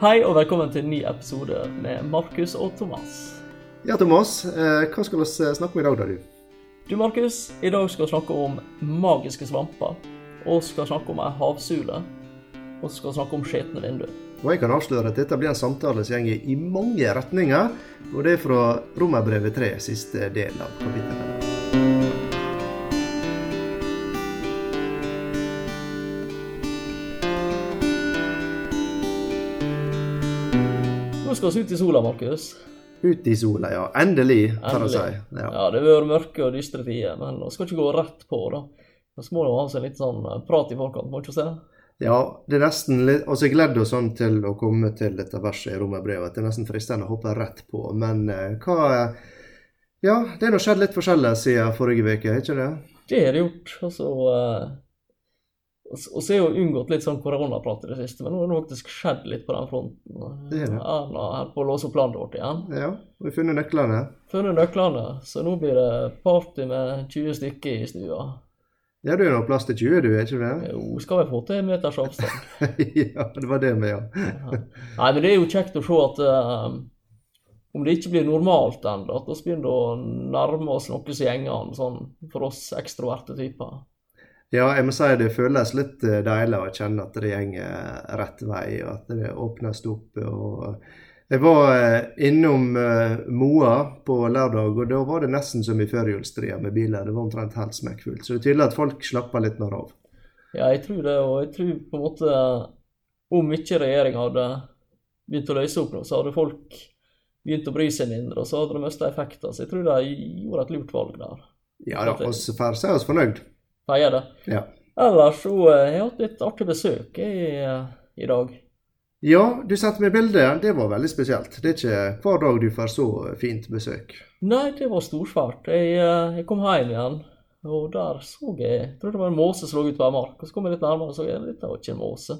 Hei og velkommen til en ny episode med Markus og Thomas. Ja, Thomas. Eh, hva skal vi eh, snakke om i dag, da, du? Du, Markus, i dag skal vi snakke om magiske svamper. Og skal snakke om ei havsule. Og skal snakke om skjetne vinduer. Og jeg kan avsløre at dette blir en samtale som går i mange retninger. Og det er fra Romerbrevet 3, siste del av kapittelet. Nå skal vi ut i sola, Markus. Ut i sola, ja. Endelig, kan jeg si. Ja. Ja. det har vært mørke og dystre tider, men vi skal ikke gå rett på, da. Vi må jo ha seg litt sånn eh, prat i forkant, må ikke se? ja, det er nesten litt Altså, jeg gleder oss sånn til å komme til dette verset i Romerbrevet det er nesten fristende å hoppe rett på. Men eh, hva Ja, det er nå skjedd litt forskjellig siden forrige uke, ikke det? Det har det gjort. Altså, eh, og så har jeg jo unngått litt sånn koronaprat i det siste, men nå har det faktisk skjedd litt på den fronten. Det er det. Erna er på å låse opp landet vårt igjen. Ja, og vi har funnet nøklene. Funnet nøklene, så nå blir det party med 20 stykker i stua. Ja, du er nå plass til 20, du, er ikke det? Jo, skal vi få til en meters avstand. ja, det var det vi, ja. Nei, men det er jo kjekt å se at eh, om det ikke blir normalt ennå, at vi begynner å nærme oss noe som gjengene, sånn for oss ekstroverte typer. Ja, jeg må si det føles litt eh, deilig å kjenne at det går rett vei, og at det åpnes opp. og Jeg var eh, innom eh, Moa på lørdag, og da var det nesten som i førjulstria med biler. Det var omtrent helt smekkfullt. Så det er tydelig at folk slapper litt mer av. Ja, jeg tror det, og jeg tror på en måte Om ikke regjeringa hadde begynt å løse opp nå, så hadde folk begynt å bry seg mindre, og så hadde det mista effekter. Så jeg tror de gjorde et lurt valg der. Ja da, vi får si oss fornøyd. Feier det. Ja. Ellers så eh, jeg har hatt litt artig besøk jeg, eh, i dag. ja, du sendte meg bilde. Det var veldig spesielt. Det er ikke hver dag du får så fint besøk. Nei, det var storsvært. Jeg, eh, jeg kom hjem igjen, og der så jeg Jeg trodde det var en måse som lå ute på ei mark. Og så kom jeg litt nærmere og så jeg, dette var ikke en måse.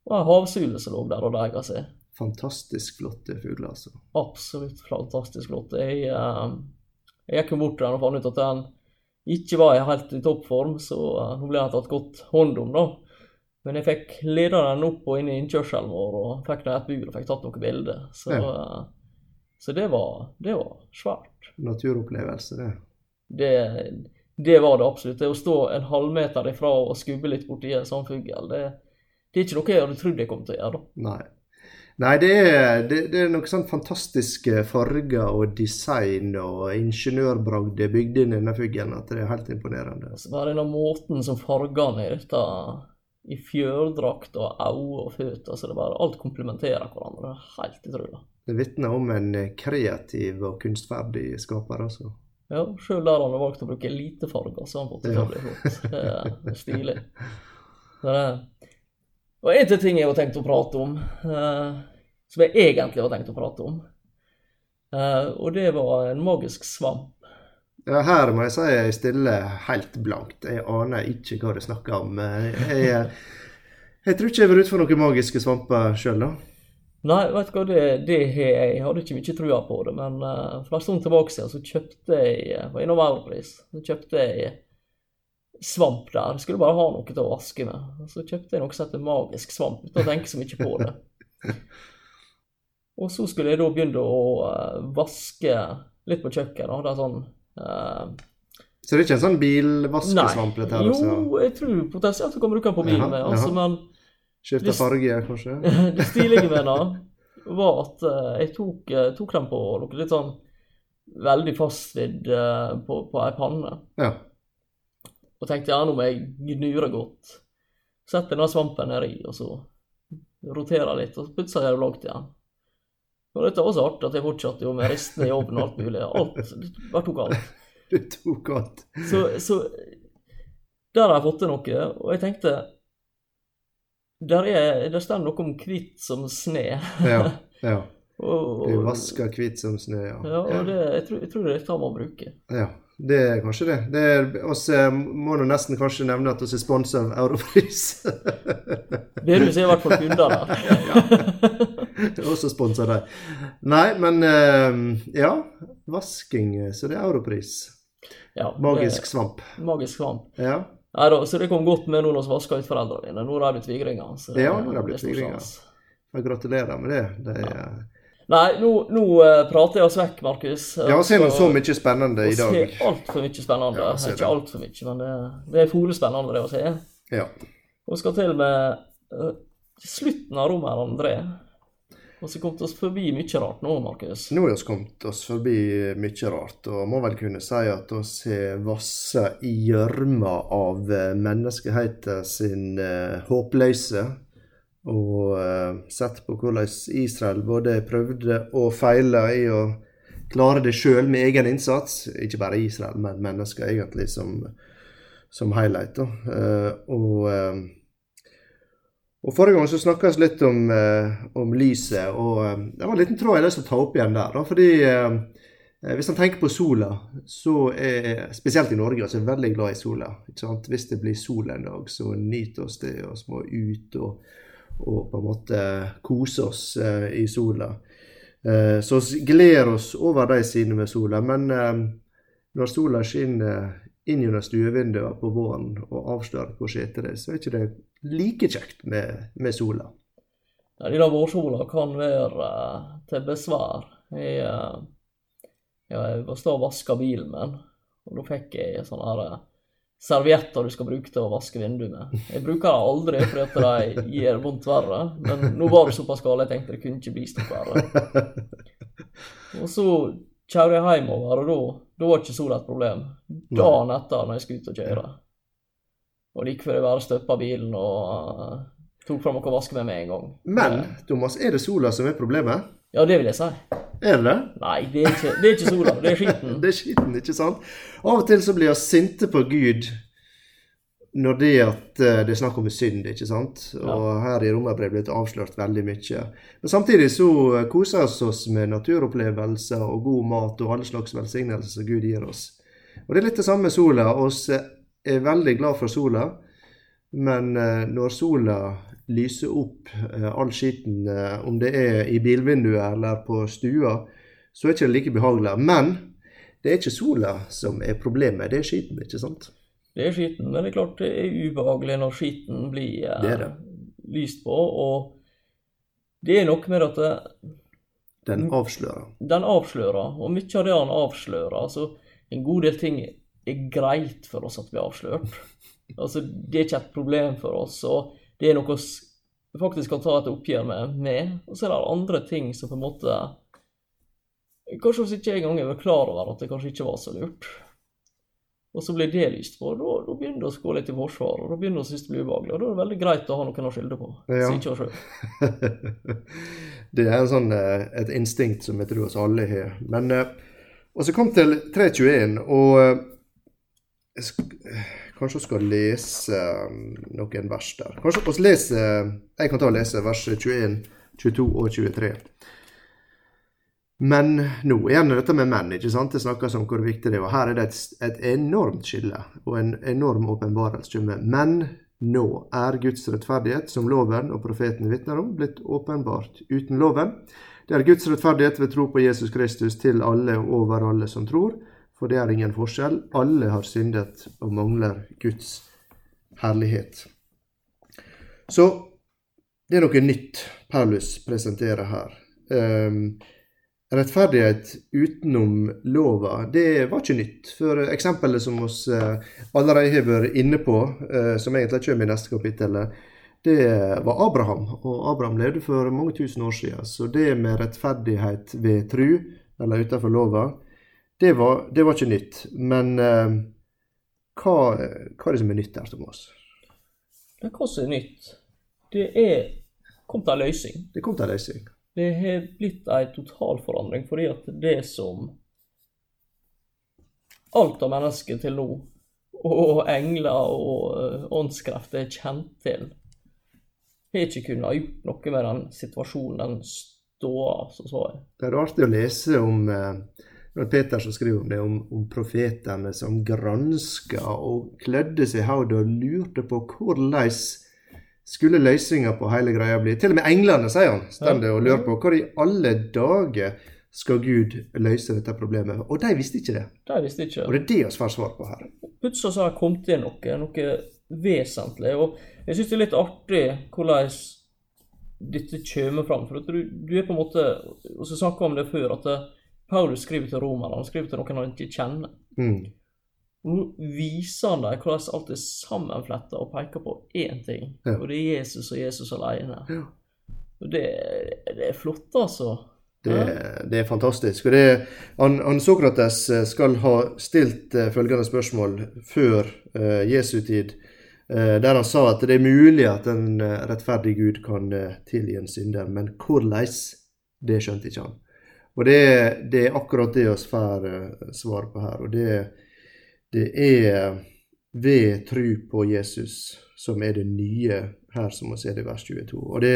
Det var en havsule som lå der og deiga seg. Fantastisk flotte fugler, altså. Absolutt fantastisk flotte. Jeg, jeg gikk jo bort til den og fant ut at den ikke var jeg helt i toppform, så hun nå ble jeg tatt godt hånd om, da. Men jeg fikk leda den opp og inn i innkjørselen vår og fikk i et bur og fikk tatt noen bilder. Så, ja. så det, var, det var svært. Naturopplevelse, det. Det, det var det absolutt. Det å stå en halvmeter ifra og skubbe litt borti en sånn fugl, det, det er ikke noe jeg hadde trodd jeg kom til å gjøre. da. Nei. Nei, det er, det, det er noen sånn fantastiske farger og design og ingeniørbragd det er bygd inn i denne fuglen at det er helt imponerende. Altså bare denne måten som fargene er ute i fjørdrakt og øyne og føtter, så det bare alt komplementerer hverandre. Er helt utrolig. Det vitner om en kreativ og kunstferdig skaper, altså. Ja, sjøl der han har valgt å bruke lite farger, så har han fått det til å bli flott. Det er stilig. Det er, og en til ting jeg har tenkt å prate om, eh, som jeg egentlig har tenkt å prate om, Uh, og det var en magisk svamp. Ja, her må jeg si jeg stiller helt blankt. Jeg aner ikke hva du snakker om. Jeg, jeg tror ikke jeg har vært ute for noen magiske svamper sjøl, da. Nei, vet du hva, det, det har jeg. Hadde ikke mye trua på det, men uh, for en stund tilbake siden så kjøpte jeg var innom Europris. Så kjøpte jeg svamp der. Jeg skulle bare ha noe til å vaske med. Så kjøpte jeg noe som heter magisk svamp, uten å tenke så mye på det. Og så skulle jeg da begynne å eh, vaske litt på kjøkkenet. det er sånn uh... Så det er ikke en sånn bilvaskesvamp? Nei. Jo, jeg tror potensielt du kan bruke den på bilen Jaha. Altså, jaha. men Skifte farge, kanskje? det stilige med den var at eh, jeg tok, tok den på noe litt sånn veldig fastvidd eh, på, på ei panne. Ja. Og tenkte ja, nå må jeg gnure godt. Setter denne svampen nedi, og så roterer litt, og så plutselig er det lagt igjen. Og dette var så artig at jeg fortsatte jo med restene i ovnen og alt mulig. Alt, bare tok alt. Du tok alt. Så, så der har jeg fått til noe, og jeg tenkte der er, der står noe om hvitt som sne. Ja. ja. og, Du vasker hvit som snø, ja. ja, og det, jeg, tror, jeg tror det er dette man bruker. Ja, det er kanskje det. det er, oss eh, må nå nesten kanskje nevne at vi er sponsa av Europris. Virus er i hvert fall kunder der. Også sponsa der. Nei, men eh, ja. Vasking, så det er Europris. Ja, Magisk svamp. Magisk svamp. Ja. Nei da, så det kom godt med nå når vi vaska ut foreldrene mine. Nå er de tvigringer. Ja, nå er de er tvigringer. gratulerer med det. det er, Nei, nå, nå eh, prater jeg oss vekk, Markus. Ja, vi ser nå så mye spennende i dag. Vi ser altfor mye spennende. Ja, ikke altfor mye, men det, det er folespennende det å se. Ja. Vi skal til med uh, slutten av rommet André. Vi har kommet oss forbi mye rart nå, Markus. Nå har vi kommet oss forbi mye rart, og må vel kunne si at vi har vassa i gjørma av eh, menneskeheten sin uh, håpløse. Og eh, sett på hvordan Israel både prøvde og feila i å klare det sjøl med egen innsats. Ikke bare Israel, men mennesker egentlig som, som highlight. Da. Eh, og eh, og Forrige gang så snakka vi litt om, om lyset, og det var en liten tråd jeg har lyst til å ta opp igjen der. Da, fordi Hvis man tenker på sola, så er spesielt i Norge altså, veldig glad i sola. Hvis det blir sol en dag, så nyter oss det og må ut og, og på en måte kose oss eh, i sola. Eh, så gleder oss over de sidene med sola. Men eh, når sola skinner inn gjennom stuevinduene på våren og avslører hvor setet er, så er ikke det like kjekt med, med sola. Ja, de der vårsola kan være til besvær. Jeg, ja, jeg var stå og vaska bilen min, og da fikk jeg sånne her eh, servietter du skal bruke til å vaske vinduet med. Jeg bruker dem aldri fordi at de gir vondt verre, men nå var det såpass galt jeg tenkte det kunne ikke bli stort verre. Og så kjører jeg hjemover, og da, da var ikke sola et problem. Dagen etter når jeg skulle ut og kjøre. Og like før jeg bare støppa bilen og uh, tok fram noe å vaske med med en gang. Men Thomas, er det sola som er problemet? Ja, det vil jeg si. Er det det? Nei, det er ikke, det er ikke sola, det er skitten. Det er skitten, ikke sant? Av og til så blir vi sinte på Gud når det at eh, det er snakk om synd, ikke sant? Og her i Romerbrevet blir det avslørt veldig mye. Men samtidig så eh, koser vi oss med naturopplevelser og god mat og alle slags velsignelser som Gud gir oss. Og det er litt det samme med sola. Vi er veldig glad for sola, men eh, når sola lyser opp eh, all skitten, eh, om det er i bilvinduet eller på stua, så er det ikke like behagelig. Men det er ikke sola som er problemet, det er skitten, ikke sant? Det er skitten, men det er klart det er ubehagelig når skitten blir eh, Det det. lyst på. Og det er noe med at det, Den avslører. den avslører, og mye av det han avslører altså En god del ting er greit for oss at blir avslørt. Altså, det er ikke et problem for oss, og det er noe vi faktisk kan ta et oppgjør med. med. Og så er det andre ting som på en måte Kanskje vi ikke engang er klar over at det kanskje ikke var så lurt. Og så blir det lyst på, og da, da begynner det å gå litt i forsvar, og da begynner det å synes det blir ubehagelig. Og da er det veldig greit å ha noen å skylde på, Ja. ikke oss sjøl. det er en sånn, eh, et instinkt som jeg tror oss alle har. Men eh, Og så kom til 321, og eh, kanskje vi skal lese eh, noen vers der. Kanskje vi lese, Jeg kan ta og lese vers 21, 22 og 23. Men nå, igjen dette med menn, ikke sant? Det snakkes om hvor viktig det er. og Her er det et, et enormt skille og en enorm åpenbarelse. Men nå er Guds rettferdighet, som loven og profeten vitner om, blitt åpenbart uten loven. Det er Guds rettferdighet ved tro på Jesus Kristus til alle og over alle som tror, for det er ingen forskjell. Alle har syndet og mangler Guds herlighet. Så det er noe nytt Paulus presenterer her. Um, rettferdighet utenom lova, det var ikke nytt. For eksempelet som vi eh, allerede har vært inne på, eh, som egentlig kommer i neste kapittel, det var Abraham. Og Abraham levde for mange tusen år siden. Så det med rettferdighet ved tru, eller utenfor lova, det var, det var ikke nytt. Men eh, hva, hva er det som er nytt der, Thomas? Men hva som er nytt, det er kommet en løsning. Det kom til en løsning. Det har blitt en totalforandring, fordi at det som alt av mennesker til nå, og engler og uh, åndskrefter er kjent til, har ikke kunnet gjort noe med den situasjonen, den ståa, som så er. Det er artig å lese om eh, det var Peter som skriver om det, om, om profetene som granska og klødde seg i hodet og lurte på hvordan skulle løsninga på hele greia bli. Til og med englene, sier han, står det og lurer på hvor i alle dager skal Gud løse dette problemet. Og de visste ikke det. De visste ikke. Og det er det vi får svar på her. Plutselig så har det kommet inn noe, noe vesentlig. Og jeg syns det er litt artig hvordan dette kommer fram. For du, du er på en måte Og så snakka om det før, at eh, Paulus skriver til romerne, han skriver til noen han ikke kjenner. Mm. Og nå viser han dem hvordan alt er sammenfletta og peker på én ting, Ja. og det er Jesus og Jesus alene. Ja. Og det, det er flott, altså. Det, det er fantastisk. Og det, han, han Sokrates eh, skal ha stilt uh, følgende spørsmål før uh, Jesu tid, uh, der han sa at det er mulig at en rettferdig Gud kan tilgi en synder, men hvordan? Det skjønte ikke han. Og det, det er akkurat det vi får eh, svar på her. Og det, det er ved tru på Jesus som er det nye her, som vi ser i vers 22. Og det,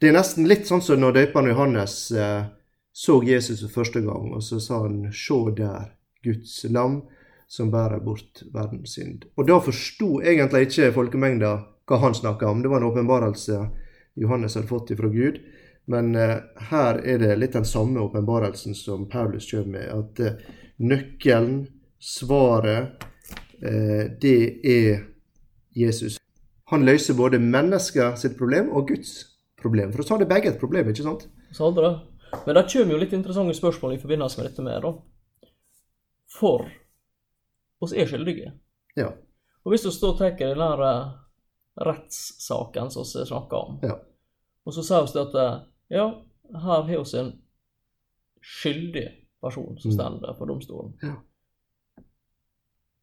det er nesten litt sånn som når døperen Johannes eh, så Jesus for første gang, og så sa han 'Se der, Guds lam, som bærer bort verdens synd'. Og da forsto egentlig ikke folkemengda hva han snakka om. Det var en åpenbarelse Johannes hadde fått ifra Gud. Men eh, her er det litt den samme åpenbarelsen som Paulus kommer med. At eh, nøkkelen, svaret, eh, det er Jesus. Han løser både mennesker sitt problem og Guds problem. For oss har det begge et problem, ikke sant? Så det. Men det kommer jo litt interessante spørsmål i forbindelse med dette med, da. For oss er skyldige. Ja. Og hvis vi da tar den der rettssaken som vi snakker om, Ja. og så sier vi at ja, her har vi en skyldig person som står der for domstolen. Ja.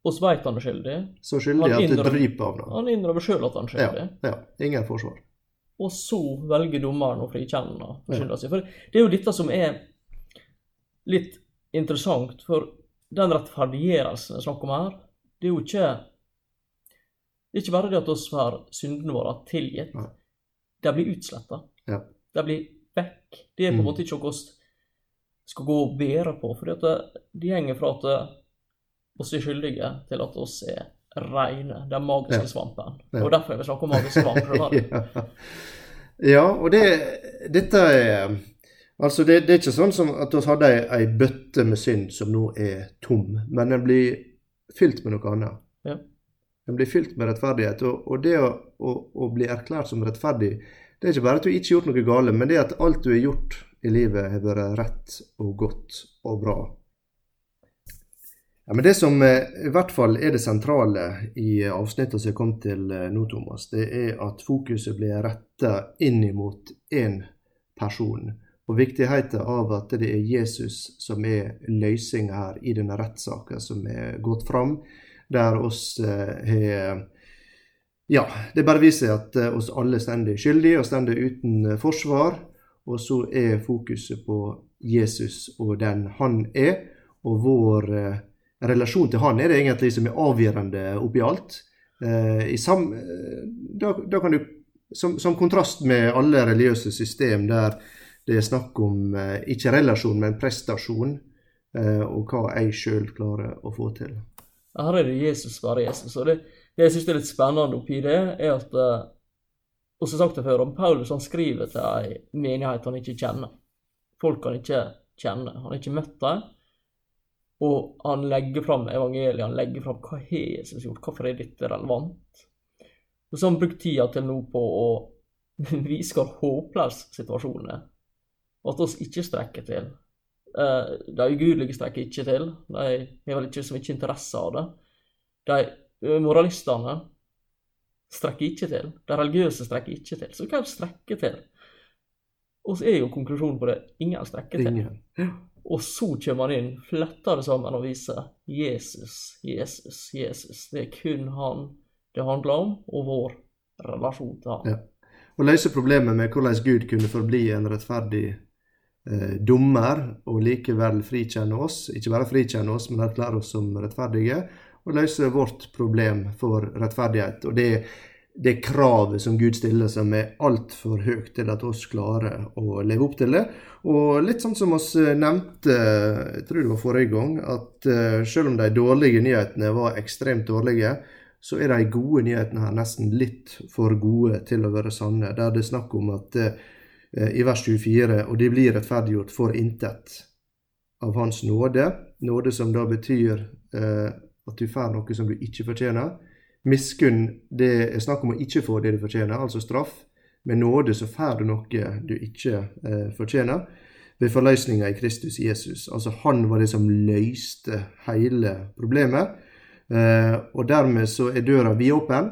så veit han er skyldig. Så skyldig Han at det dryper av det. Han innrømmer sjøl at han er skyldig. ja. Ingen forsvar. Og så velger dommeren å frikjenne han for Ja. skylda si. For det er jo dette som er litt interessant, for den rettferdiggjørelsen det er snakk om her, det er jo ikke Det er ikke bare det at oss får syndene våre tilgitt. Nei. De blir utsletta. Ja. De blir vekk. Det er på en Mm. måte ikke noe vi skal gå og bære på, for det, det går fra at oss er skyldige til at oss er reine. Den magiske Ja. svampen. Ja. Og derfor jeg vil snakke om magisk svamp. ja. ja, og det Dette er Altså, det, det er ikke sånn som at vi hadde ei, ei bøtte med synd som nå er tom, men den blir fylt med noe annet. Ja. Den blir fylt med rettferdighet. Og, og det å, å, å bli erklært som rettferdig, det er ikke bare at du ikke har gjort noe galt, men det er at alt du har gjort i livet, har vært rett og godt og bra. Ja, men Det som eh, i hvert fall er det sentrale i avsnittet som jeg kom til eh, nå, Thomas, det er at fokuset blir retta inn mot én person. Og viktigheten av at det er Jesus som er løsninga her i denne rettssaken som er gått fram, der oss eh, har Ja, det bare viser at eh, oss alle står skyldige og står uten eh, forsvar. Og så er fokuset på Jesus og den han er, og vår eh, relasjon til han er det egentlig som er avgjørende oppi alt. Sam, da, da kan du, som, som kontrast med alle religiøse system der det er snakk om ikke relasjon, men prestasjon, og hva jeg sjøl klarer å få til. Her er det Jesus bare Jesus. Og det, det jeg syns er litt spennende oppi det, er at uh, Og som sagt før, om Paulus han skriver til ei menighet han ikke kjenner. Folk han ikke kjenner. Han har ikke møtt dem. Og han legger fram evangeliet, han legger fram hva har Jesus gjort, hvorfor er dette relevant? Og så har han brukt tida til nå på å vise hvor håpløs situasjonen er. At oss ikke strekker til. Eh, De ugudelige strekker ikke til. De har vel ikke så mye interesse av det. De eh, moralistene strekker ikke til. De religiøse strekker ikke til. Så hva strekker til? Og så er jo konklusjonen på det ingen strekker til. Ingen. Og så kommer han inn, fletter det sammen og viser Jesus, Jesus, Jesus. Det er kun han det handler om, og vår relasjon til han. Ja. Å løse problemet med hvordan Gud kunne forbli en rettferdig eh, dommer, og likevel frikjenne oss, ikke bare frikjenne oss, men erklære oss som rettferdige, og løse vårt problem for rettferdighet. Og det, det kravet som Gud stiller, som er altfor høyt til at oss klarer å leve opp til det. Og litt sånn som oss nevnte, jeg tror det var forrige gang, at eh, selv om de dårlige nyhetene var ekstremt dårlige, så er de gode nyhetene her nesten litt for gode til å være sanne. Der det er snakk om at eh, i vers 24 og de blir rettferdiggjort for intet av Hans nåde. Nåde som da betyr eh, at du får noe som du ikke fortjener. Miskunn, det er snakk om å ikke få det du fortjener, altså straff. Med nåde så får du noe du ikke eh, fortjener. Ved forløsninga i Kristus Jesus. Altså Han var det som løste hele problemet. Eh, og dermed så er døra vidåpen.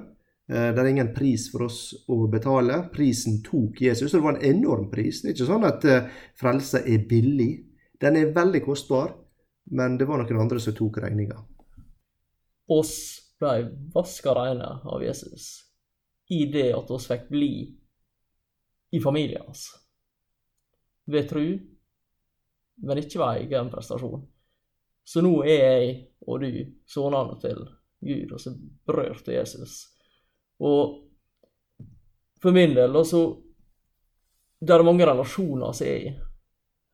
Eh, det er ingen pris for oss å betale. Prisen tok Jesus, og det var en enorm pris. Det er ikke sånn at eh, frelse er billig. Den er veldig kostbar, men det var noen andre som tok regninga. Oss ble vaska reine av Jesus i det at oss fikk bli i familien hans. Ved tru, men ikke ved egen prestasjon. Så nå er jeg og du sønnene til Gud, og så til Jesus. Og for min del, altså Det er mange relasjoner som er i.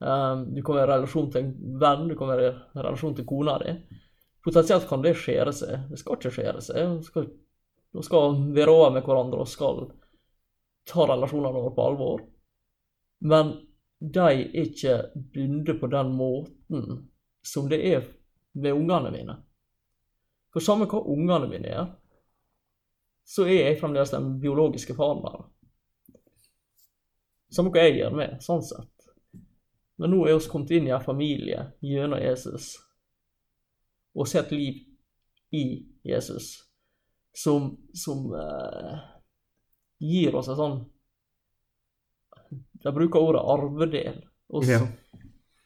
Um, du kan være i relasjon til en venn, du kan være i relasjon til kona di. Potensielt kan det skjære seg. Det skal ikke skjære seg. Vi skal da skal vi over med hverandre og skal ta relasjonene våre på alvor. Men de er ikke bundet på den måten som det er med ungene mine. For samme hva ungene mine er, så er jeg fremdeles den biologiske faren deres. Samme hva jeg gjør med, sånn sett. Men nå er vi kommet inn i en familie gjennom Jesus, og sett liv i Jesus som, som uh, gir oss en sånn De bruker ordet arvedel. Og så, ja.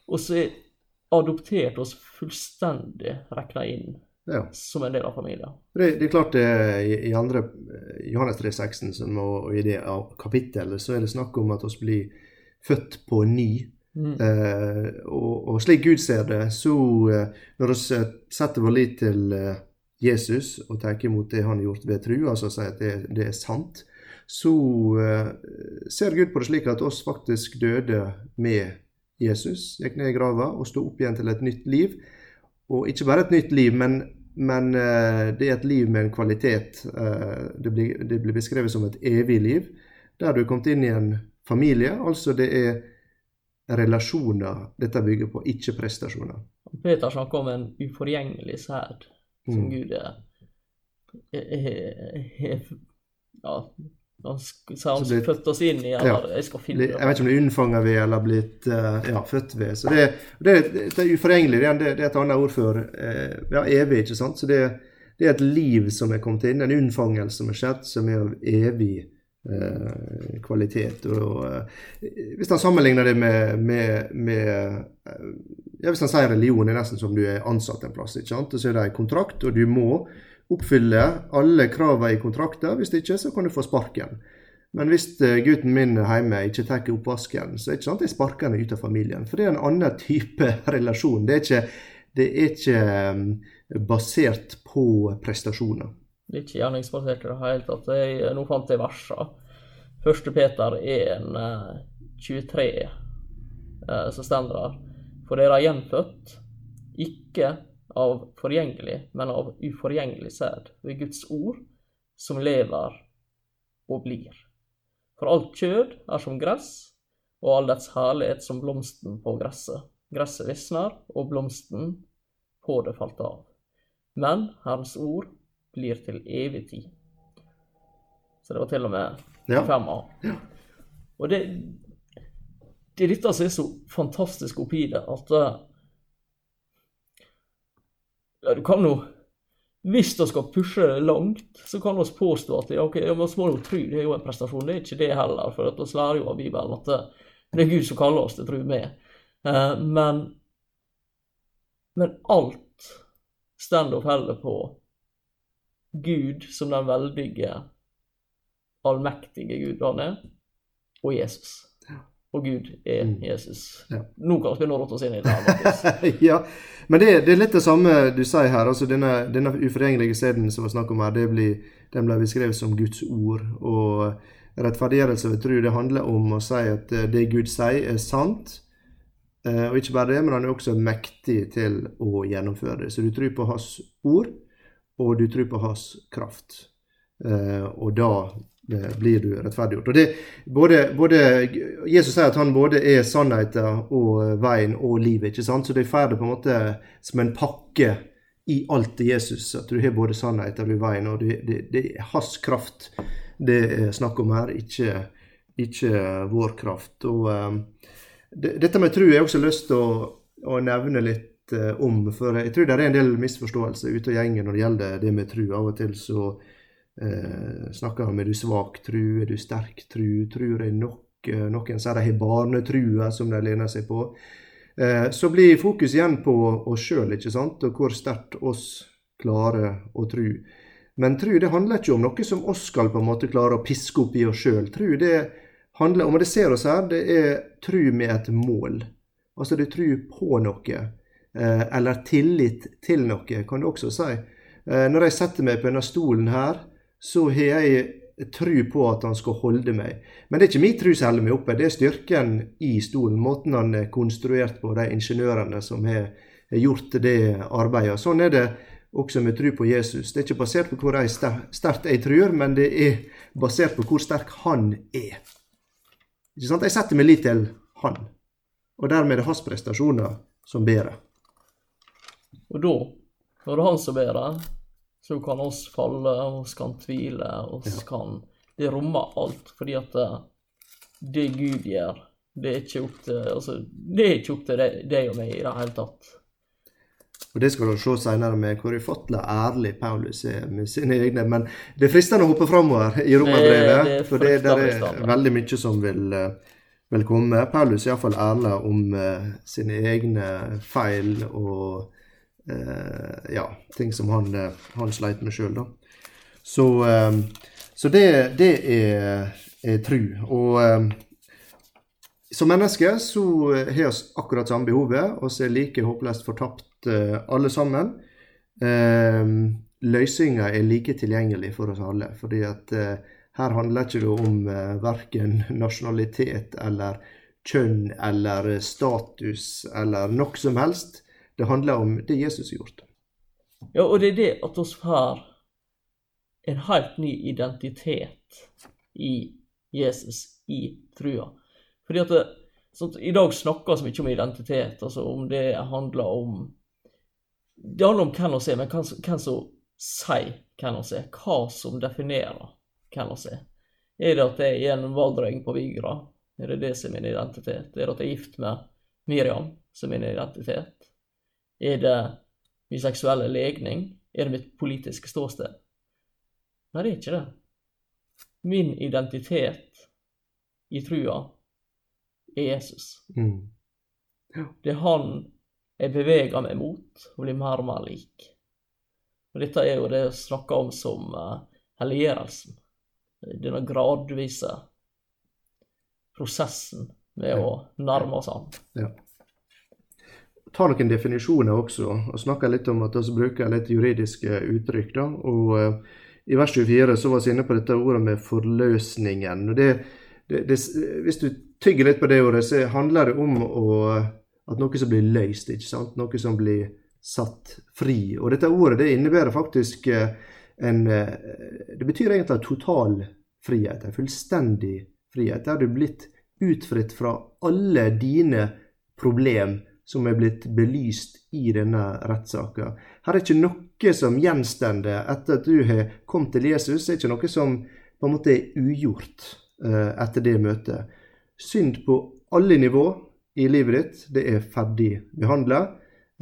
og så er adoptert oss fullstendig regna inn ja. som en del av familien. Det, det er klart det, i, i andre Johannes 3,16 og, og i det kapittelet så er det snakk om at vi blir født på ny. Mm. Eh, og, og, slik Gud ser det, så eh, når vi setter vår lit til eh, Jesus og tar imot det han har gjort ved tru, altså sier at det, det, er sant, så uh, ser Gud på det slik at oss faktisk døde med Jesus, gikk ned i grava og sto opp igjen til et nytt liv. Og ikke bare et nytt liv, men, men det er et liv med en kvalitet. Det, blir, det, blir, beskrevet som et evig liv, der du er kommet inn i en familie. Altså det er relasjoner dette bygger på, ikke prestasjoner. Peter snakker om en uforgjengelig sæd som mm. Gud er, er, er, Ja, han blitt, født oss inn i, eller ja, jeg skal finne det. Jeg vet ikke om det er unnfanga ved eller blitt uh, ja, født ved. Så det, det, det er uforgjengelig. Det, det, er et annet ord for uh, ja, evig, ikke sant. Så det, det, er et liv som er kommet inn, en unnfangelse som er skjedd, som er av evig kvalitet. Og, hvis han sammenligner det med, med, med ja, Hvis han sier religion er nesten som du er ansatt en plass. ikke sant? Så er det en kontrakt, og du må oppfylle alle kravene i kontrakten. Hvis ikke, så kan du få sparken. Men hvis eh, gutten min hjemme ikke tar oppvasken, så er det ikke at jeg sparker ham ut av familien. For det er en annen type relasjon. Det er ikke, det er ikke basert på prestasjoner. Ikke gjerningsbasert i det hele tatt. Jeg, nå fant jeg versa. Første Peter 1, 23, uh, så står der. For dere er gjenfødt, ikke av forgjengelig, men av uforgjengelig sæd, ved Guds ord, som lever og blir. For alt kjød er som gress, og all dets herlighet som blomsten på gresset. Gresset visner, og blomsten på det falt av. Men Herrens ord blir til evig tid. Så det var til og med ja. fem A. Ja. Og det, det er dette som er så fantastisk oppi det, at eh, ja, du kan jo Hvis vi skal pushe langt, så kan vi påstå at ja, ok, ja, vi må jo tro det er jo en prestasjon. Det er ikke det heller, for vi lærer jo av Bibelen at det, det, er Gud som kaller oss til tro med. Uh, men, men alt og faller på Gud som den veldige, allmektige Gud han er, og Jesus og Gud er mm. Jesus. Ja. Nå kan vi nå rotte oss inn i det. ja, men det, det, er litt det samme du sier her. altså Denne, denne uforgjengelige seden som vi snakk om her, det blir, den ble beskrevet som Guds ord. Og rettferdiggjørelse ved tro, det handler om å si at eh, det Gud sier, er sant. Eh, og ikke bare det, men han er også mektig til å gjennomføre det. Så du tror på hans ord, og du tror på hans kraft. Eh, og da blir du rettferdiggjort. Og det, både, både, Jesus sier at han både er sannheten og veien og livet. ikke sant? Så det får det på en måte som en pakke i alt til Jesus. At du har både sannheten og veien, og det, det, det er hans kraft det er snakk om her, ikke ikke vår kraft. Og um, det, dette med tro har jeg også lyst til å, å nevne litt uh, om. For jeg tror det er en del misforståelser ute og gjengen når det gjelder det med tru. Av og til så eh, snakker man om er du svak tru, er du sterk tru, tror jeg nok. Uh, noen sier de har barnetrua som de lener seg på. Så blir fokus igjen på oss sjøl, og hvor sterkt oss klarer å tru. Men tru det handler ikke om noe som oss skal på en måte klare å piske opp i oss sjøl. Tru det handler om, og det ser oss her, det er tru med et mål. Altså det er tru på noe. Eh, eller tillit til noe, kan du også si. Eh, når jeg setter meg på denne stolen her, så har jeg tru på at han skal holde meg. Men det er ikke min tru som holder meg oppe, det er styrken i stolen. Måten han er konstruert på, de ingeniørene som har gjort det arbeidet. Sånn er det også med tru på Jesus. Det er ikke basert på hvor sterkt jeg tror, men det er basert på hvor sterk han er. Ikke sant? Jeg setter meg litt til han, og dermed er det hans prestasjoner som bærer. Og da, når det er han som ber det, så kan oss falle, oss kan tvile, oss ja. kan Det rommer alt, fordi at det, det Gud gjør, det er ikke opp til altså, det er ikke opp til deg og meg i det hele tatt. Og Det skal du se senere med hvor ufattelig ærlig Paulus er med sine egne. Men det er fristende å hoppe framover i romerbrevet, for det der er veldig mye som vil, eh, vil komme. Paulus er iallfall ærlig om uh, sine egne feil og ja, ting som han, uh, han sleit med sjøl. Så, uh, så det, det er, er tru. Og som mennesker så har vi akkurat samme behovet, og er like håpløst fortapt Eh, alle sammen. Løsninga er like tilgjengelig for oss alle. fordi at eh, her handler ikke det om verken nasjonalitet eller kjønn eller status eller noe som helst. Det handler om det Jesus har gjort. Ja, og det er det at vi har en helt ny identitet i Jesus, i trua. Fordi at det, sånn, I dag snakkes mye om identitet, altså om det handler om det handler om hvem vi er, men hvem som sier hvem vi er. Hva som definerer hvem vi er. Er det at jeg er en valdreng på Vigra? Er det det som er min identitet? Er det at jeg er gift med Miriam som er min identitet? Er det min seksuelle legning? Er det mitt politiske ståsted? Nei, det er ikke det. Min identitet i trua er Jesus. Mm. Det er han jeg beveger meg mot og blir mer og mer lik. Og dette er jo det jeg snakker om som uh, helliggjørelsen. Denne gradvise prosessen med å nærme oss an. Ja. Ta noen definisjoner også, og snakke litt om at vi bruker litt juridiske uttrykk. da, og uh, I vers 24 så var vi inne på dette ordet med forløsningen. og det, det, det, Hvis du tygger litt på det ordet, så handler det om å at noe som blir løst, ikke sant? noe som blir satt fri. Og dette ordet det innebærer faktisk eh, en eh, Det betyr egentlig total frihet. En fullstendig frihet. Der du er blitt utfritt fra alle dine problem som er blitt belyst i denne rettssaka. Her er ikke noe som gjenstender etter at du har kommet til Jesus. Det er ikke noe som på en måte er ugjort uh, etter det møtet. Synd på alle nivå i livet ditt, det er ferdig behandla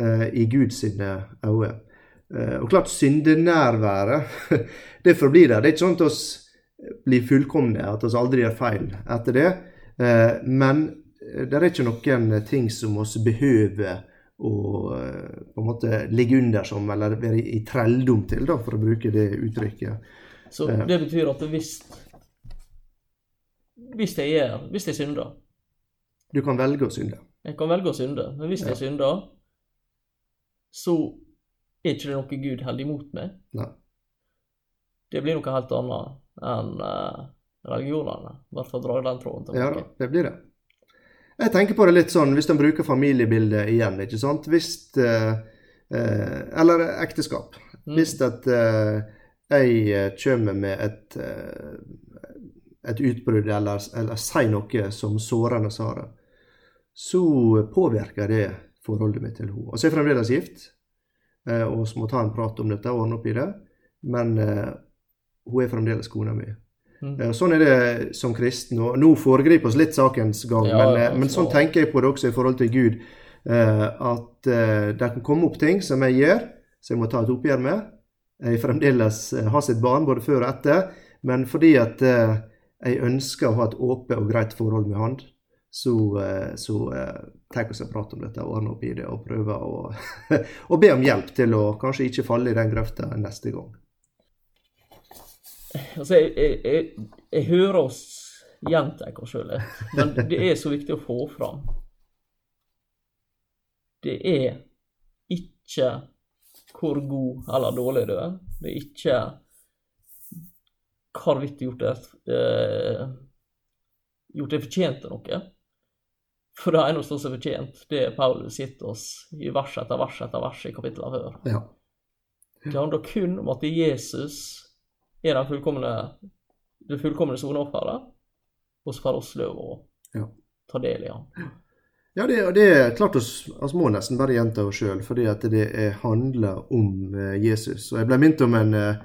eh, i Guds øyne. Eh, og klart, syndenærværet, det forblir der. Det er ikke sånn at vi blir fullkomne, at vi aldri gjør feil etter det. Eh, men det er ikke noen ting som oss behøver å eh, på en måte ligge under som, eller være i trelldom til, da, for å bruke det uttrykket. Så eh. det betyr at hvis, hvis jeg gjør, hvis jeg synder du kan velge å synde. Jeg kan velge å synde, men hvis jeg synder, så er ikke det noe Gud holder imot meg. Nei. Det blir noe helt annet enn religionene. I hvert fall drar den tråden tilbake. Ja, det blir det. Jeg tenker på det litt sånn, hvis en bruker familiebildet igjen, ikke sant. Hvis uh, uh, Eller ekteskap. Mm. Hvis at jeg kommer med et et utbrudd eller, eller sier noe som sårende Sara, så påvirker det forholdet mitt til henne. Og så er jeg fremdeles gift, eh, og må ta en prat om dette og ordne opp i det. Men hun er fremdeles kona mi. Mm. Eh, Sånn er det som kristen. og Nå foregriper oss litt sakens gang, Ja, men, ja, eh, men sånn tenker jeg på det også i forhold til Gud. Uh, At uh, det kan komme opp ting som jeg gjør, som jeg må ta et oppgjør med. Jeg fremdeles har sitt barn både før og etter, men fordi at jeg ønsker å ha et åpent og greit forhold med han, så, så tar vi oss en prat om dette og ordner opp i det og prøver å, å be om hjelp til å kanskje ikke falle i den grøfta neste gang. Altså, jeg, jeg, jeg, jeg hører oss gjenta oss sjøl litt, men det er så viktig å få fram. Det er ikke hvor god eller dårlig du er. Det er ikke hvorvidt du gjort det eh, gjort deg fortjent til noe. For det eneste som er fortjent, det er Paulus gitt oss i vers etter vers etter vers i kapitlet før. Ja. Det handler kun om at Jesus er den fullkomne, det fullkomne soneofferet, og så får oss lov å Ja. ta del i han. Ja, det, det er klart oss, oss må nesten bare gjenta oss sjøl, fordi at det er, handler om eh, Jesus. Og jeg ble minnet om en, eh,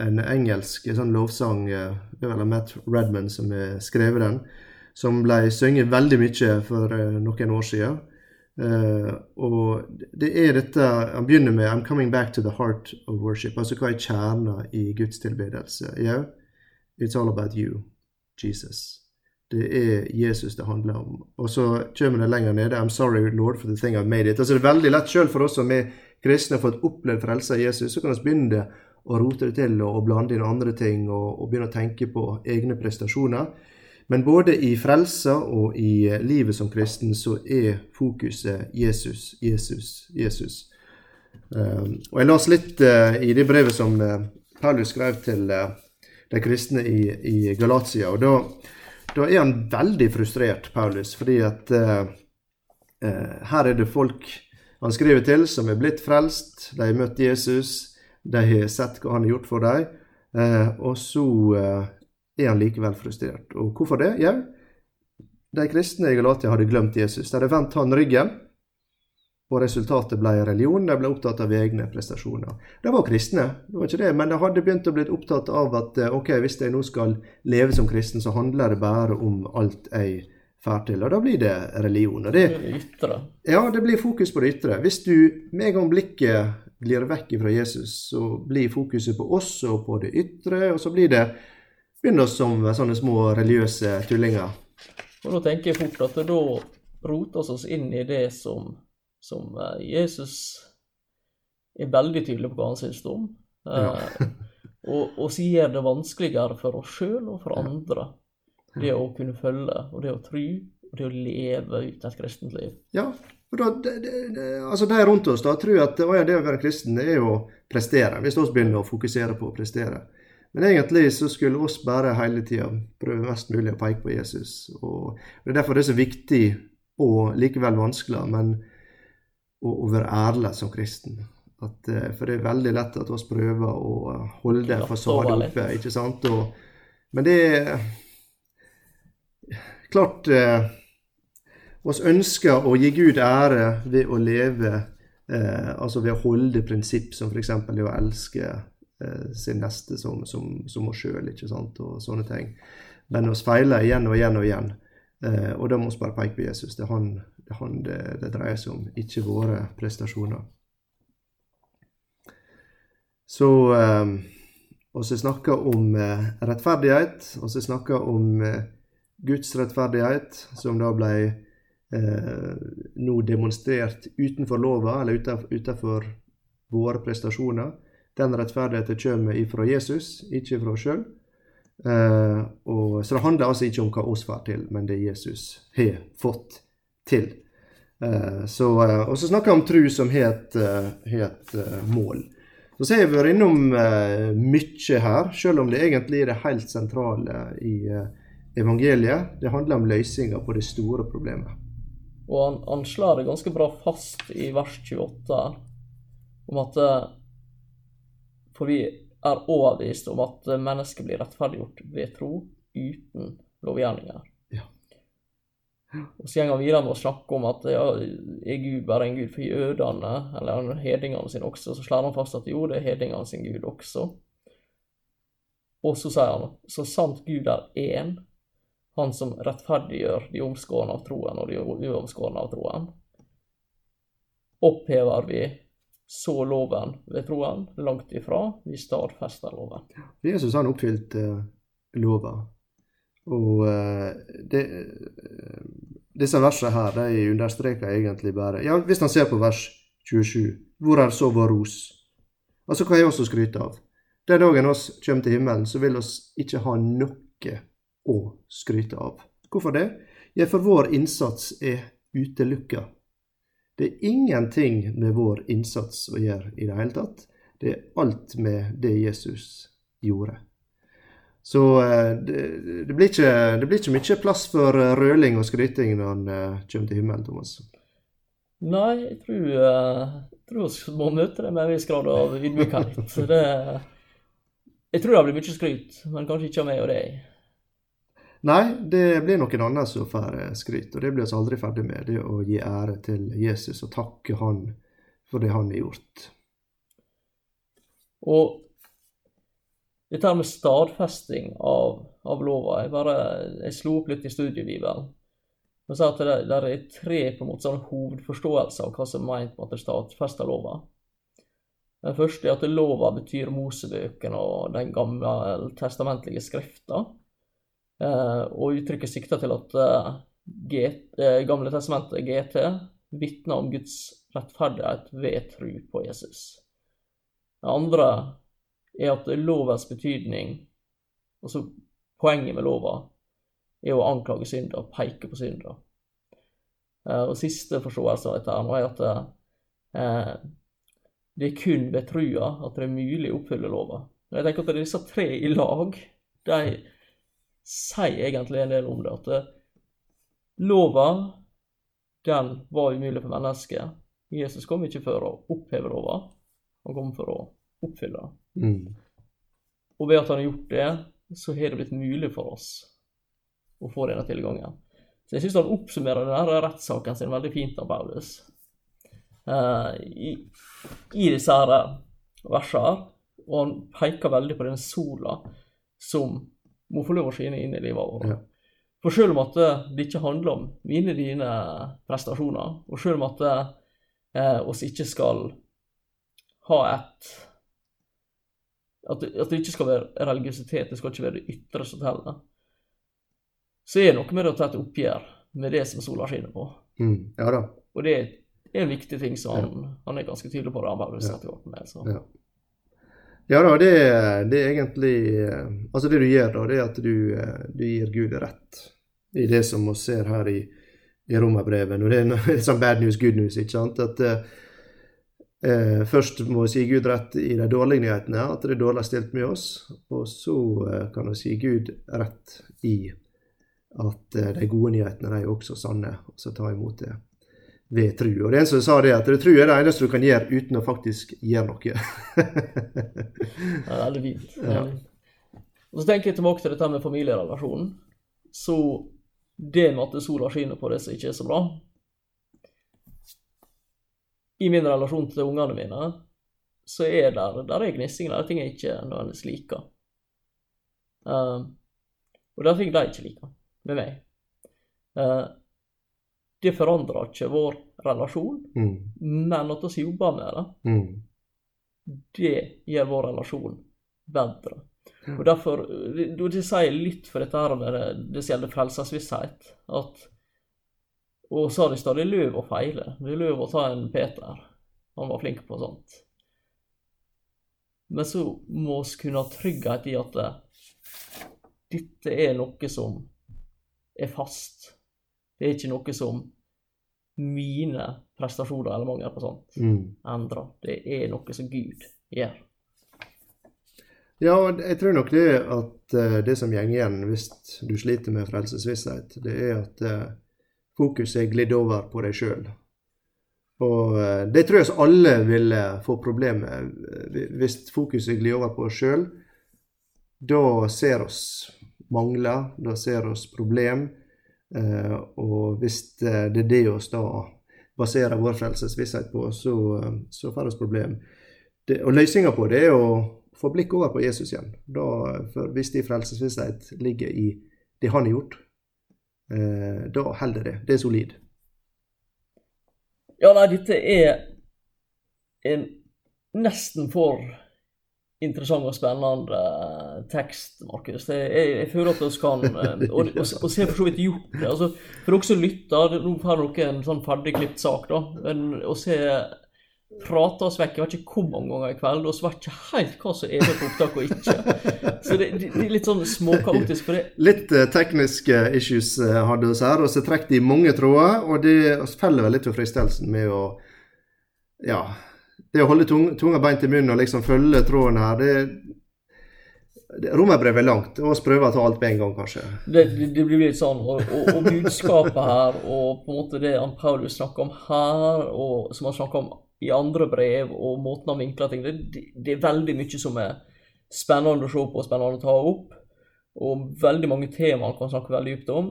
en engelsk sånn lovsang, eh, det er vel Matt Redman som har skrevet den, som ble sunget veldig mye for eh, noen år siden. Eh, og det er dette Han begynner med 'I'm coming back to the heart of worship'. Altså hva er kjerna i Guds tilbedelse? Ja, it's all about you, Jesus. Det er Jesus det handler om. Og så kommer det lenger nede. I'm sorry, Lord, for the thing I've made it. Altså Det er veldig lett selv for oss som er kristne og fått opplevd frelse av Jesus, så kan vi begynne å rote det til og blande inn andre ting og, og begynne å tenke på egne prestasjoner. Men både i frelsa og i eh, livet som kristen så er fokuset Jesus, Jesus, Jesus. Um, og jeg leste litt eh, i det brevet som eh, Paulus skrev til de kristne i, Galatia. og da da er han veldig frustrert, Paulus, fordi at her er det folk han skriver til, som er blitt frelst. De har møtt Jesus, de har sett hva han har gjort for dem, eh, og så eh, er han likevel frustrert. Og hvorfor det? Jau, de kristne i Galatia hadde glemt Jesus. De hadde vendt han ryggen, og resultatet ble religion. De ble opptatt av egne prestasjoner. De var kristne, det var ikke det, men de hadde begynt å bli opptatt av at eh, ok, hvis jeg nå skal leve som kristen, så handler det bare om alt jeg får til. Og da blir det religion. Og det ytre. ja, det blir fokus på det ytre. Hvis du med en gang blikket glir vekk fra Jesus, så blir fokuset på oss og på det ytre, og så blir det begynner oss som sånne små religiøse tullinger. Og da tenker jeg fort at da roter oss oss inn i det som, som eh, Jesus er veldig tydelig på hva han syns om. Ja. og, og så gjør det vanskeligere for oss sjøl og for andre. Det å kunne følge, og det å tro, og det å leve ut et kristent liv. Ja, og da, det, det, altså de rundt oss da tror at å ja, det å være kristen det er å prestere, hvis vi begynner å fokusere på å prestere. Men egentlig så skulle oss bare hele tida prøve mest mulig å peke på Jesus. Og Det er derfor det er så viktig, og likevel vanskelig, men å, å være ærlig som kristen. At, eh, for det er veldig lett at vi prøver å holde fasaden oppe, ikke sant. Og, men det er klart eh, oss ønsker å gi Gud ære ved å leve eh, Altså ved å holde prinsipp som f.eks. det å elske sin neste som, som, som oss sjøl, ikke sant, og sånne ting. Men oss feiler igjen og igjen og igjen. Eh, og da må vi bare peke på Jesus. Det er han det, er han det, det dreier seg om, ikke våre prestasjoner. Så eh, så snakker om eh, rettferdighet, og så snakker om eh, Guds rettferdighet, som da ble eh, nå demonstrert utenfor lova, eller utenfor våre prestasjoner. Den rettferdigheten kommer ifra Jesus, ikke fra oss sjøl. Eh, så det handler altså ikke om hva oss får til, men det Jesus har fått til. Eh, så, eh, og så snakker jeg om tru som het, et, har eh, mål. Så så har jeg vært innom mye her, selv om det egentlig er det helt sentrale i evangeliet. Det handler om løsninger på det store problemet. Og han, han slår det ganske bra fast i vers 28 om at For vi er overbevist om at mennesket blir rettferdiggjort ved tro uten lovgjerninger. Ja. Og så går han videre med å snakke om at ja, er Gud bare en gud for jødene, eller hedningene sine også? Så slår han fast at jo, det er hedningene sin gud også. Og så sier han så sant Gud er én, han som rettferdiggjør de omskårne av troen og de uomskårne av troen, opphever vi så loven ved troen langt ifra. Vi stadfester loven. Jesus han oppfylte uh, loven. Og uh, det, uh, disse versene her de understreker egentlig bare Ja, hvis han ser på vers 27, hvor er så vår ros? Altså, hva er oss å skryte av? Den dagen oss kommer til himmelen, så vil oss ikke ha noe å skryte av. Hvorfor det? Ja, for vår innsats er utelukka. Det er ingenting med vår innsats å gjøre i det hele tatt. Det er alt med det Jesus gjorde. Så eh, det, det, blir ikke, det, blir ikke, mye plass for eh, røling og skryting når han uh, kommer til himmelen, Thomas. Nei, jeg tror, jeg tror vi må møte det med en viss grad av ydmykhet. Det, jeg tror det blir mye skryt, men kanskje ikke av meg og deg. Nei, det blir noen andre som får eh, skryt, og det blir vi aldri ferdig med. Det å gi ære til Jesus og takke han for det han har gjort. Og dette med stadfesting av, av lova Jeg bare jeg slo opp litt i studiebibelen. Og sa at det, det er tre på en måte sånn hovedforståelser av hva som er ment med at det stadfester lova. Den første er at lova betyr Mosebøkene og den gamle testamentlige skrifta. Eh, og uttrykket sikter til at eh, eh, Gamle testamentet, GT, vitner om Guds rettferdighet ved tro på Jesus. Det andre er at lovens betydning, altså poenget med lova, er å anklage synder, peke på synder. Og siste forståelse av dette er at det er kun ved trua at det er mulig å oppfylle lova. Jeg tenker at disse tre i lag, de sier egentlig en del om det. At loven, lova, den var umulig for mennesket. Jesus kom ikke for å oppheve lova, han kom for å oppfylle. Mm. Og ved at han har gjort det, så har det blitt mulig for oss å få denne tilgangen. Så jeg syns han oppsummerer denne rettssaken sin veldig fint av Paulus. Uh, i, i disse her eh, versene. Og han peker veldig på den sola som må få lov å skinne inn i livet vårt. Ja. For selv om at det ikke handler om mine dine prestasjoner, og selv om at eh, oss ikke skal ha et at at det, ikke skal være religiøsitet, det skal ikke være det ytre som teller, så er det noe med det å ta et oppgjør med det som sola skinner på. Mm, ja da. Og det er en viktig ting som han, ja. han er ganske tydelig på. det han bare ja. med. Så. Ja. Ja da, det, det, er egentlig eh, Altså det du gjør da, det er at du, eh, du gir Gud rett i det som vi ser her i, i romerbrevet. Og det er sånn bad news, good news, ikke sant? At eh, først må vi si Gud rett i de dårlige nyhetene, at det er dårlig stilt med oss. Og så eh, kan vi si Gud rett i at eh, de gode nyhetene de er også sanne, og så ta imot det ved tru. Og det er en som sa det, at tru er det eneste du kan gjøre uten å faktisk gjøre noe. ja, det er veldig fint. Ja. Og så tenker jeg tilbake til dette med familierelasjonen. Så det med at sola skinner på det som ikke er så bra I min relasjon til ungene mine så er det der er gnissing, der er ting jeg ikke nødvendigvis liker. Uh, og det ting de ikke liker med meg. Uh, det forandrer ikke vår relasjon, mm. men at vi jobber med det, mm. det gjør vår relasjon bedre. Og derfor, Det sier litt for dette her med det, det som gjelder frelsesvisshet. at Og så har de stadig løv å feile. Det er løv å ta en Peter. Han var flink på sånt. Men så må vi kunne ha trygghet i at dette er noe som er fast. Det er ikke noe som mine prestasjoner eller mangel på sånt mm. endrer. Det er noe som Gud gjør. Ja, jeg tror nok det at uh, det som går igjen hvis du sliter med frelsesvisshet, det er at uh, fokuset er glidd over på deg sjøl. Og uh, det tror jeg alle ville få problemer med. Hvis fokuset glir over på oss sjøl, da ser oss mangler, da ser oss problem, Eh, og hvis det er det oss da baserer vår frelsesvisshet på, så, så får vi problem. Det, og løsninga på det er å få blikk over på Jesus igjen. Da, for hvis din frelsesvisshet ligger i det han har gjort, eh, da holder det. Det er solid. Ja, nei, dette er en nesten for interessant og spennende tekst, Markus. Jeg, jeg, føler at vi kan Og, og, og se for så vidt gjort det. Altså, for dere som lytter, nå får dere en sånn ferdigklipt sak, da. Men å se prate oss vekk jeg vet ikke hvor mange ganger i kveld, og så ikke helt hva som er med på opptak og ikke. Så det, det, er litt sånn småkaotisk. for det. Litt uh, tekniske issues hadde vi her, og så trekker de mange tråder. Og det feller vel litt for fristelsen med å Ja. Det å holde tung, tunga beint i munnen og liksom følge tråden her, det, Romerbrevet er langt, og vi prøver å ta alt på en gang, kanskje. Det, det, blir litt sånn. Og, og, og, budskapet her, og på en måte det han Paulus snakker om her, og som han snakker om i andre brev, og måten han vinkler ting det, det er veldig mye som er spennende å se på og spennende å ta opp. Og veldig mange temaer han kan snakke veldig dypt om.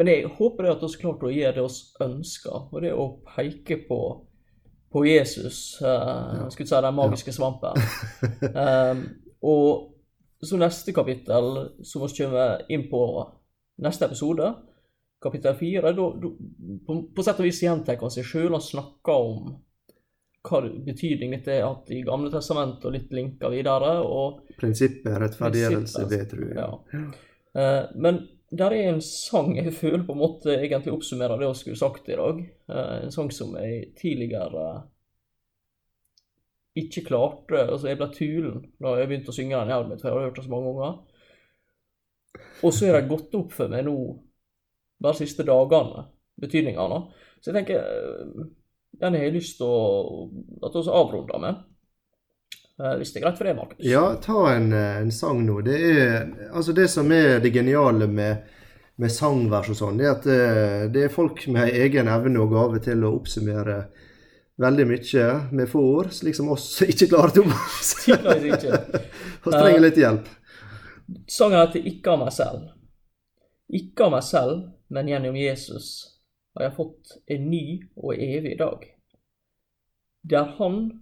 Men jeg håper det at vi klarte å gjøre det vi ønsker, og det å peke på, på Jesus. Uh, jeg skulle si den magiske svampen. um, og så neste kapittel, som vi kommer inn på neste episode, kapittel fire, på, på sett og vis gjentar han seg sjøl og snakker om hva betydning dette har hatt i Gamle testament, og litt linker videre. og Prinsippet rettferdiggjørelse ved tro. Ja. Uh, men der er en sang jeg føler på en måte egentlig oppsummerer det jeg skulle sagt i dag. Uh, en sang som jeg tidligere ikke klarte altså Jeg ble tulen da jeg begynte å synge den i hjelmen, for jeg hadde hørt den så mange ganger. Og så er det gått opp for meg nå, bare de siste dagene, betydningene. Så jeg tenker eh, den har jeg lyst til å at vi avrunder med. Eh, hvis det er greit for deg, Markus? Ja, ta en, eh, en, sang nå. Det er altså det som er det geniale med, med sangvers og sånn, det er at det, eh, det, er folk med egen evne og gave til å oppsummere veldig mye med få ord, slik som oss ikke klarer to. Vi trenger litt hjelp. Sangen heter 'Ikke av meg selv'. Ikke av meg selv, men gjennom Jesus har jeg fått en ny og evig dag. Der han,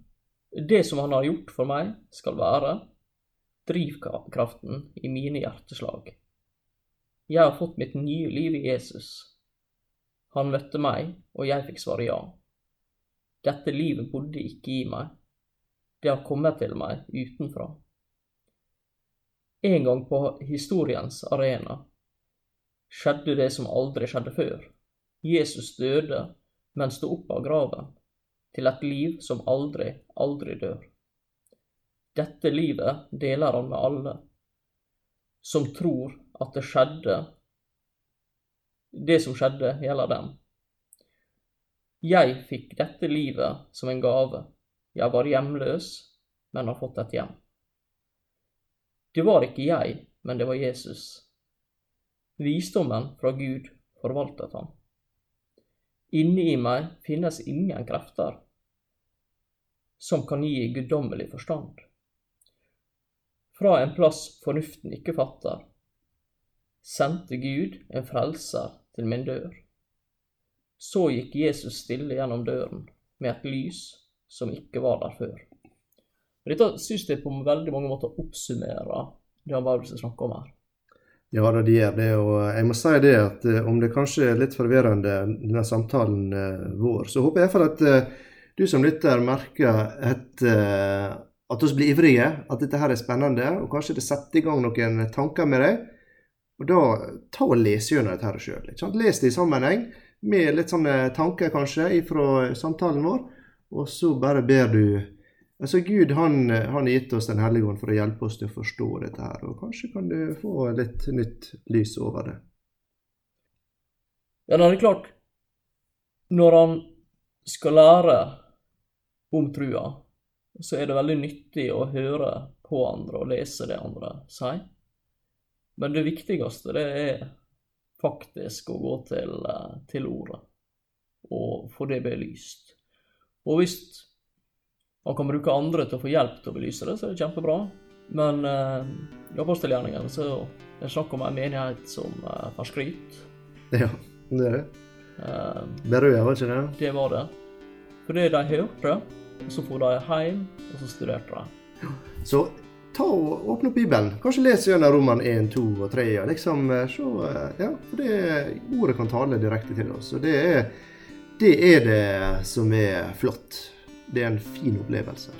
det som han har gjort for meg, skal være drivkraften i mine hjerteslag. Jeg har fått mitt nye liv i Jesus. Han møtte meg, og jeg fikk svare ja. Dette livet bodde ikke i meg. Det har kommet til meg utenfra. En gang på historiens arena skjedde det som aldri skjedde før. Jesus døde, men sto opp av graven, til et liv som aldri, aldri dør. Dette livet deler han med alle, som tror at det skjedde Det som skjedde, gjelder dem. Jeg fikk dette livet som en gave. Jeg var hjemløs, men har fått et hjem. Det var ikke jeg, men det var Jesus. Visdommen fra Gud forvaltet han. Inni i meg finnes ingen krefter som kan gi guddommelig forstand. Fra en plass fornuften ikke fatter, sendte Gud en frelser til min dør. Så gikk Jesus stille gjennom døren med et lys som ikke var der før. Dette syns jeg på veldig mange måter oppsummerer det han bare snakker om her. Ja da, de gjør det. Og jeg må si det at eh, om det kanskje er litt forvirrende, denne samtalen eh, vår, så håper jeg iallfall at eh, du som lytter merker et, at vi blir ivrige, at dette her er spennende, og kanskje det setter i gang noen tanker med deg. Og da ta og les gjennom dette her sjøl. Les det i sammenheng, med litt sånne tanker kanskje fra samtalen vår, og så bare ber du Altså Gud han, han har gitt oss Den hellige ånd for å hjelpe oss til å forstå dette her, og kanskje kan du få litt nytt lys over det. Ja, det er klart Når han skal lære om trua, så er det veldig nyttig å høre på andre og lese det andre sier. Men det viktigste, det er faktisk å gå til, eh, til ordet og få det belyst. Og hvis han kan bruke andre til å få hjelp til å belyse det, så er det kjempebra. Men uh, i apostelgjerningen så er det snakk om en menighet som eh, får skryt. Ja, det er det. Eh, Berøya, var ikke det? Det var det. For det de hørte, så dro de hjem, og så studerte de. Så ta og åpne opp Bibelen. Kanskje les gjennom Roman 1, 2 og 3. Og liksom, så, eh, ja, for det Ordet kan tale direkte til oss. Og det er, det er det som er flott. Det er en fin opplevelse.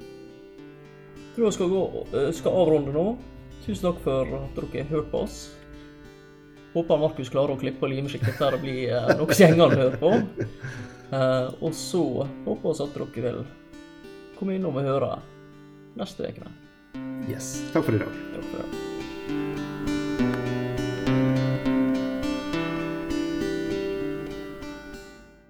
Jeg tror jeg skal, gå, eh, skal avrunde nå. Tusen takk for at dere hørte på oss. Håper Markus klarer å klippe og lime slik at dette blir eh, noe gjengene hører på. Eh, og så håper vi at dere vil komme innom og høre neste uke. Yes. Takk for i dag. Takk for det.